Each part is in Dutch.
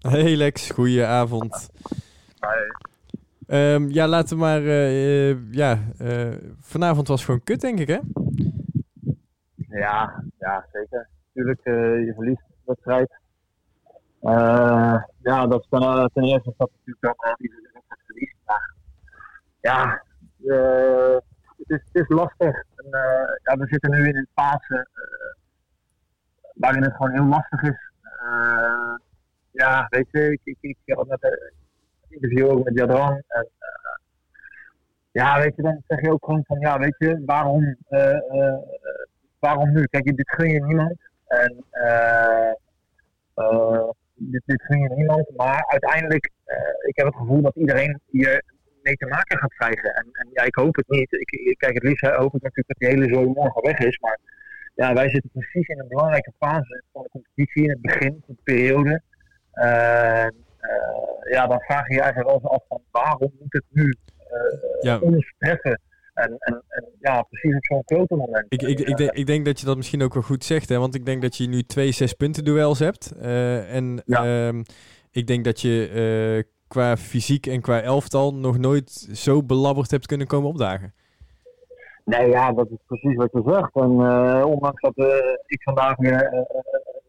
Hey Lex, goeie avond. Hey. ja, laten we maar... eh, eh, ja, eh, vanavond was gewoon kut, denk ik, hè? Ja, ja, zeker. Natuurlijk, eh, je verliest de wedstrijd. Ja, dat is eh, ten eerste dat natuurlijk dan uh, die wedstrijd verliest. Maar ja, het, is, het is lastig. En, ja, we zitten nu in een fase waarin het gewoon heel lastig is. Ja, weet je, ik, ik, ik net een interview ook met Jadran. En, eh, ja, weet je, dan zeg je ook gewoon van, ja, weet je, waarom, eh, eh, waarom nu? Kijk, dit gun je niemand. En dit, dit gun je niemand. Maar uiteindelijk, ik heb het gevoel dat iedereen hier mee te maken gaat krijgen. En, en ja, ik hoop het niet. Ik, ik- kijk, het liefst hoop ik natuurlijk dat die hele zooi morgen weg is. Maar ja, wij zitten precies in een belangrijke fase van de competitie, in het begin van de periode. Eh, ja, dan vraag je je eigenlijk wel eens af van waarom moet het nu eh, Ja. ons treffen? En, en, en ja, precies op zo'n grote moment. Ik, ik, ik, denk, ik denk dat je dat misschien ook wel goed zegt, hè? Want ik denk dat je nu twee zes punten duels hebt. Eh, en Ja. ehm, ik denk dat je qua fysiek en qua elftal nog nooit zo belabberd hebt kunnen komen opdagen. Nee, ja, dat is precies wat je zegt. En eh, ondanks dat ik vandaag weer eh, eh,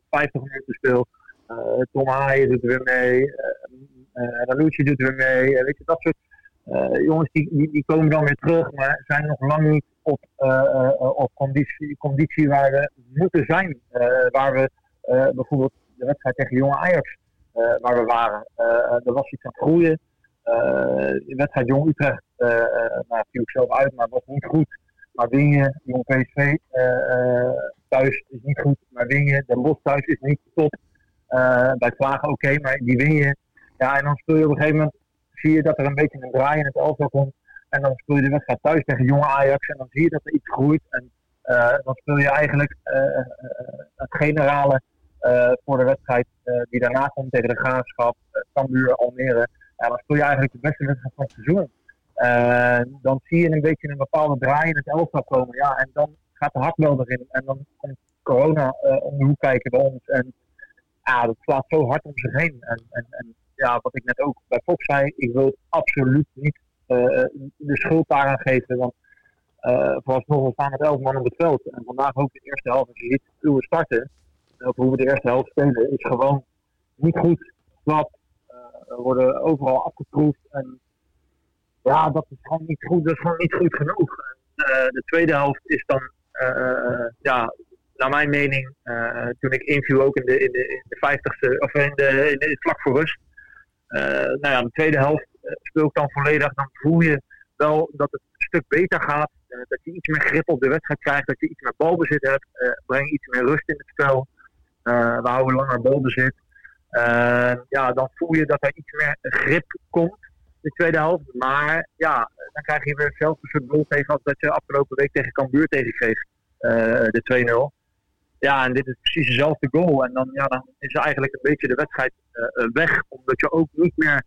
50 minuten speel, Tom Haaien doet er weer mee, eh uh, Ranucci doet er weer mee, eh, weet je, dat soort eh, jongens die, die, komen dan weer terug, maar zijn nog lang niet op, eh, eh, op conditie, conditie waar we moeten zijn. Eh, waar we eh, bijvoorbeeld de wedstrijd tegen jonge Ajax, eh, waar we waren, eh, er was iets aan het groeien. Eh, de wedstrijd Jong Utrecht, eh eh, nou, viel ik zelf uit, maar was niet goed. Maar win je, Jong PSV eh, eh, thuis is niet goed, maar je, Den Bosch thuis is niet top. Eh, bij Vlagen oké, maar die win je. Ja, en dan speel je op een gegeven moment, zie je dat er een beetje een draai in het elftal komt. En dan speel je de wedstrijd thuis tegen jonge Ajax en dan zie je dat er iets groeit. En eh, dan speel je eigenlijk eh, het generale voor de wedstrijd die daarna komt tegen de Graafschap, Cambuur, Almere. Ja, dan speel je eigenlijk de beste wedstrijd van het seizoen. Dan zie je een beetje een bepaalde draai in het elftal komen. Ja, en dan gaat de hakbel erin. En dan komt corona uh, om de hoek kijken bij ons. En ja, dat slaat zo hard om zich heen. En, en, en ja, wat ik net ook bij Fox zei, ik wil absoluut niet uh, de schuld daaraan geven. Want uh, vooralsnog we staan met elf man op het veld. En vandaag ook de eerste helft, als je ziet hoe we starten, of hoe we de eerste helft spelen, is gewoon niet goed. Slap, we worden overal afgeproefd. En ja, dat is gewoon niet goed, dat is gewoon niet goed genoeg. Uh, de tweede helft is dan, uh, ja, naar mijn mening, uh, toen ik inviel ook in de, in de, de 50ste, of in de, in de vlak voor rust. nou ja, de tweede helft speel ik dan volledig, dan voel je wel dat het een stuk beter gaat. dat je iets meer grip op de wedstrijd krijgt, dat je iets meer balbezit hebt, breng iets meer rust in het spel. we houden langer balbezit. ja, dan voel je dat er iets meer grip komt de tweede helft. Maar ja, dan krijg je weer hetzelfde soort goal tegen als dat je afgelopen week tegen Cambuur tegenkreeg. De 2-0. Ja, en dit is precies dezelfde goal. En dan, ja, dan is eigenlijk een beetje de wedstrijd uh, weg. Omdat je ook niet meer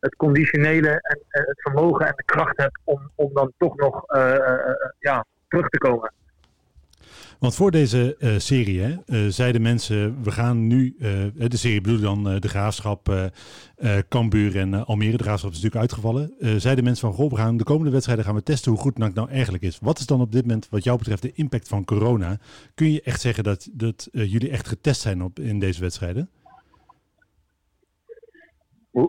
het conditionele en uh, het vermogen en de kracht hebt om, om dan toch nog ja, terug te komen. Want voor deze uh, serie hè, uh, zeiden mensen, we gaan nu, uh, de serie bedoel dan de Graafschap, Cambuur en Almere, de Graafschap is natuurlijk uitgevallen. zeiden mensen van, goh, we gaan de komende wedstrijden gaan we testen hoe goed NAC nou eigenlijk is. Wat is dan op dit moment, wat jou betreft, de impact van corona? Kun je echt zeggen dat, dat jullie echt getest zijn op, in deze wedstrijden?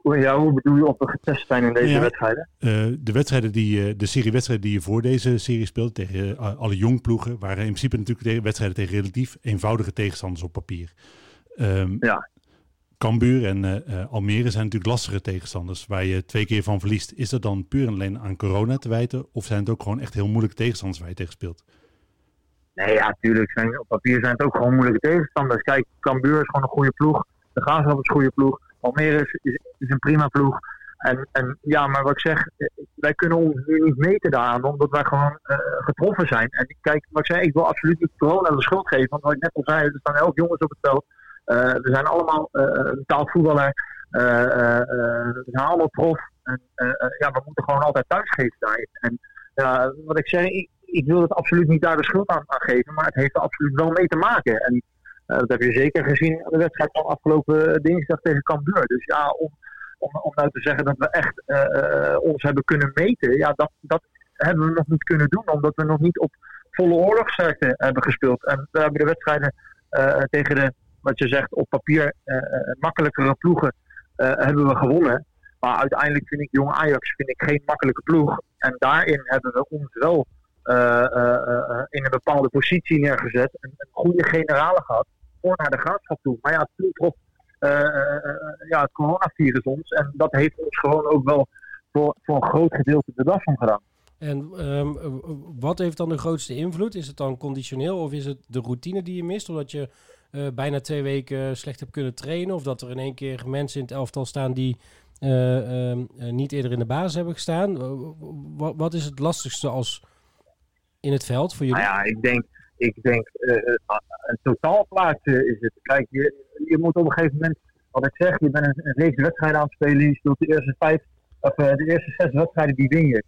Hoe, ja, hoe bedoel je of we getest zijn in deze ja, wedstrijden? Uh, de wedstrijden die, de serie wedstrijden die je voor deze serie speelt tegen uh, alle jongploegen, waren in principe natuurlijk wedstrijden tegen relatief eenvoudige tegenstanders op papier. Um, ja. Cambuur en uh, Almere zijn natuurlijk lastige tegenstanders waar je twee keer van verliest. Is dat dan puur en alleen aan corona te wijten of zijn het ook gewoon echt heel moeilijke tegenstanders waar je tegen speelt? Nee, ja, natuurlijk. Zijn, op papier zijn het ook gewoon moeilijke tegenstanders. Kijk, Cambuur is gewoon een goede ploeg. De Graafschap is een goede ploeg. Almere is, is, een prima ploeg. En, en ja, maar wat ik zeg, wij kunnen ons nu niet meten daaraan, omdat wij gewoon uh, getroffen zijn. En kijk, wat ik zei, ik wil absoluut niet corona de schuld geven. Want wat ik net al zei, er staan elf jongens op het veld. Uh, we zijn allemaal uh, betaald voetballer. we zijn allemaal prof. En ja, we moeten gewoon altijd thuisgeven daarin. En wat ik zeg, ik, wil het absoluut niet daar de schuld aan, aan, geven, maar het heeft er absoluut wel mee te maken. En dat heb je zeker gezien aan de wedstrijd van afgelopen dinsdag tegen Cambuur. Dus ja, om, om, om nou te zeggen dat we echt ons hebben kunnen meten, ja, dat, dat hebben we nog niet kunnen doen. Omdat we nog niet op volle oorlogssterkte hebben gespeeld. En we hebben de wedstrijden tegen de, wat je zegt, op papier makkelijkere ploegen hebben we gewonnen. Maar uiteindelijk vind ik Jong Ajax vind ik geen makkelijke ploeg. En daarin hebben we ons wel in een bepaalde positie neergezet. Een, een goede generale gehad voor naar de graafschap toe. Maar ja, toen trof ja, het coronavirus ons. En dat heeft ons gewoon ook wel voor, voor een groot gedeelte de das van gedaan. En um, wat heeft dan de grootste invloed? Is het dan conditioneel of is het de routine die je mist? Omdat je uh, bijna twee weken slecht hebt kunnen trainen? Of dat er in één keer mensen in het elftal staan die uh, niet eerder in de basis hebben gestaan. Wat, wat, is het lastigste als in het veld voor jullie? Nou ja, ik denk, ik denk een totaalplaatje is het. Kijk, je, je moet op een gegeven moment, wat ik zeg, je bent een, reeks wedstrijden aan het spelen. Je speelt de eerste vijf, of de eerste zes wedstrijden, die win je.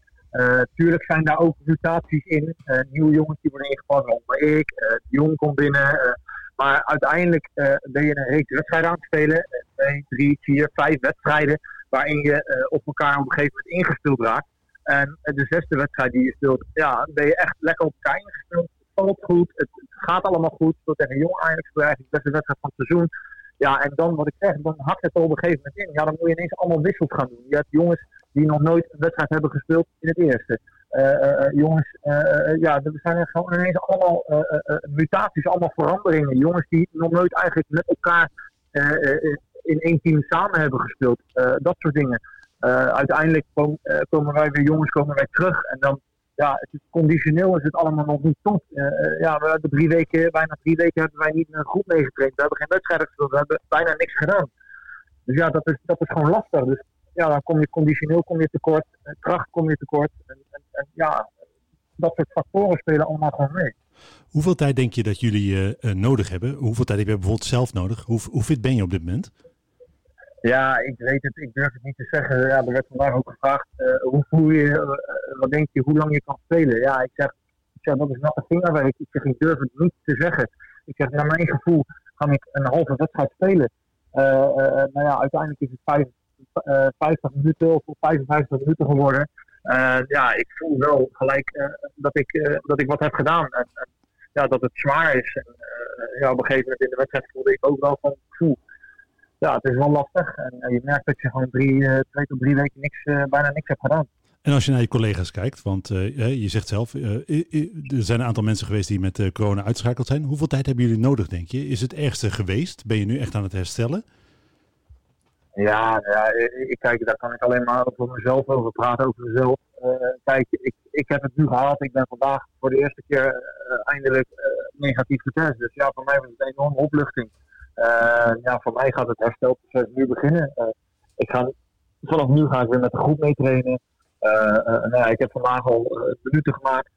Tuurlijk zijn daar ook mutaties in. Nieuwe jongens die worden ingepast, maar ik. Uh, Jong komt binnen. maar uiteindelijk ben je een reeks wedstrijden aan het spelen. twee, drie, vier, vijf wedstrijden waarin je op elkaar op een gegeven moment ingespeeld raakt. En de zesde wedstrijd die je speelt, ja, ben je echt lekker op elkaar ingespeeld. Het valt goed, het, gaat allemaal goed. Tot tegen jong Ajax eigenlijk de beste wedstrijd van het seizoen. Ja, en dan wat ik zeg, dan hakt het er op een gegeven moment in. Ja, dan moet je ineens allemaal wissels gaan doen. Je hebt jongens die nog nooit een wedstrijd hebben gespeeld in het eerste. Uh, uh, jongens, ja, er zijn gewoon ineens allemaal mutaties, allemaal veranderingen. Jongens die nog nooit eigenlijk met elkaar in één team samen hebben gespeeld. Dat soort dingen. Uiteindelijk kom, uh, komen wij weer jongens komen wij terug. En dan, ja, het is, conditioneel is het allemaal nog niet top. ja, we hebben drie weken, bijna drie weken hebben wij niet een groep meegetraind. We hebben geen wedstrijden gespeeld. We hebben bijna niks gedaan. Dus ja, dat is, dat is gewoon lastig. Dus ja, dan kom je conditioneel kom je tekort. kracht kom je tekort. En, en, en ja, dat soort factoren spelen allemaal gewoon mee. Hoeveel tijd denk je dat jullie uh, nodig hebben? Hoeveel tijd heb je bijvoorbeeld zelf nodig? Hoe, hoe fit ben je op dit moment? Ja, ik weet het. Ik durf het niet te zeggen. Ja, er werd vandaag ook gevraagd, uh, hoe voel je, uh, wat denk je, hoe lang je kan spelen? Ja, ik zeg, ik zeg dat is natte vingerwerk. Ik zeg, ik durf het niet te zeggen. Ik zeg, naar mijn gevoel kan ik een halve wedstrijd spelen. Uh, nou ja, uiteindelijk is het vijf, 50 minuten of 55 minuten geworden. ja, ik voel wel gelijk dat, ik, dat ik wat heb gedaan. En, en ja, dat het zwaar is. En, ja, op een gegeven moment in de wedstrijd voelde ik ook wel van, voel ja, het is wel lastig. En je merkt dat je gewoon drie, eh, twee tot drie weken niks, eh, bijna niks hebt gedaan. En als je naar je collega's kijkt, want uh, je zegt zelf, uh, er zijn een aantal mensen geweest die met uh, corona uitschakeld zijn. Hoeveel tijd hebben jullie nodig, denk je? Is het ergste geweest? Ben je nu echt aan het herstellen? Ja, ja ik, kijk, daar kan ik alleen maar over mezelf over praten, over mezelf. kijk, ik, ik heb het nu gehad. Ik ben vandaag voor de eerste keer eindelijk negatief getest. Dus ja, voor mij was het een enorme opluchting. Uh, ja, voor mij gaat het herstelproces nu beginnen. Uh, ik ga, vanaf nu ga ik weer met de groep meetrainen. Uh, nou ja, ik heb vandaag al minuten gemaakt.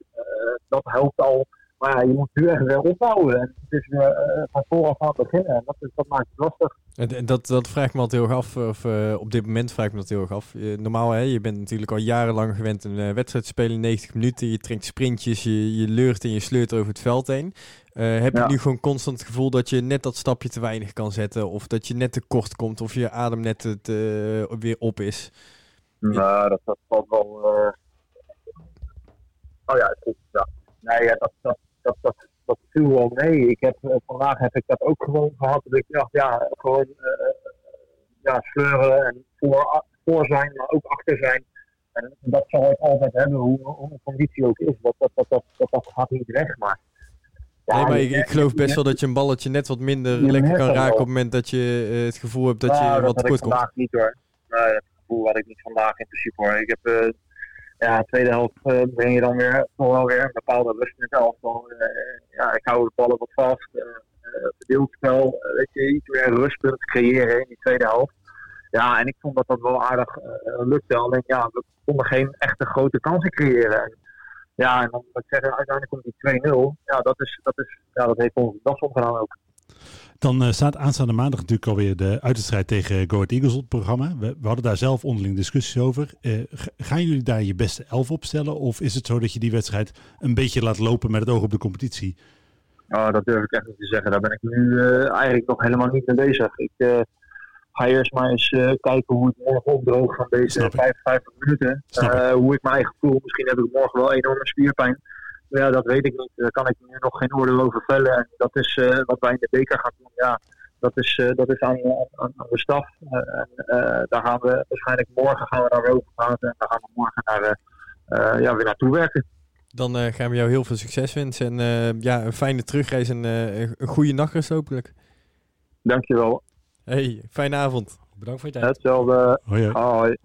dat helpt al. Maar ja, je moet nu echt weer opbouwen. En het is weer van vooraf aan beginnen. En dat, is, dat maakt het lastig. En dat, dat vraag ik me altijd heel erg af. Of, op dit moment vraag ik me dat heel erg af. normaal, hè, je bent natuurlijk al jarenlang gewend een wedstrijd te spelen in 90 minuten. Je traint sprintjes, je, je leurt en je sleurt over het veld heen. Heb je nu gewoon constant het gevoel dat je net dat stapje te weinig kan zetten? Of dat je net te kort komt? Of je adem net uh, weer op is? Nou, dat, dat valt wel... Oh ja, goed. Ja. Nee, ja, dat, dat, dat, dat, dat viel wel mee. Ik heb, vandaag heb ik dat ook gewoon gehad. Dat ik dacht, ja, gewoon ja, sleuren en voor, voor zijn, maar ook achter zijn. En dat zal ik altijd hebben, hoe, hoe mijn conditie ook is. Dat, dat, dat, dat, dat, dat gaat niet weg, maar nee, maar ik, ik, geloof best wel dat je een balletje net wat minder lekker kan raken op het moment dat je uh, het gevoel hebt dat nou, je wat tekort komt. vandaag niet hoor. Nee, dat gevoel had ik niet vandaag in principe hoor. Ik heb, uh, ja, de tweede helft uh, breng je dan weer, nog wel weer een bepaalde rust in het elftal. ja, ik hou de ballen wat vast. verdeeld spel, weet je, iets meer een rustpunt creëren in die tweede helft. Ja, en ik vond dat dat wel aardig lukte. Alleen ja, we konden geen echte grote kansen creëren. Ja, en dan ik zeggen, uiteindelijk komt die 2-0. Ja, dat, is, dat, is, ja, dat heeft ons das omgedaan ook. Dan uh, staat aanstaande maandag natuurlijk alweer de uitstrijd tegen Go Ahead Eagles op het programma. We, we, hadden daar zelf onderling discussies over. Uh, gaan jullie daar je beste elf op stellen? Of is het zo dat je die wedstrijd een beetje laat lopen met het oog op de competitie? Oh, dat durf ik echt niet te zeggen. Daar ben ik nu eh, eigenlijk nog helemaal niet mee bezig. Ik eh, ga eerst maar eens eh, kijken hoe ik morgen opdroog van deze Snap ik. 55 minuten. Eh, hoe ik mijn eigen voel. Misschien heb ik morgen wel enorme spierpijn. Ja, dat weet ik niet. Daar kan ik nu nog geen oordeel over vellen. En dat is eh, wat wij in de beker gaan doen. Ja, dat is, eh, dat is aan, aan, aan de staf. Eh, en eh, daar gaan we waarschijnlijk morgen gaan we daar weer over praten. En daar gaan we morgen naar, ja, weer naartoe werken. Dan eh, gaan we jou heel veel succes wensen. En eh, ja, een fijne terugreis en eh, een goede nachtrust hopelijk. Dankjewel. Hey, fijne avond. Bedankt voor je tijd. Hetzelfde. Hoi.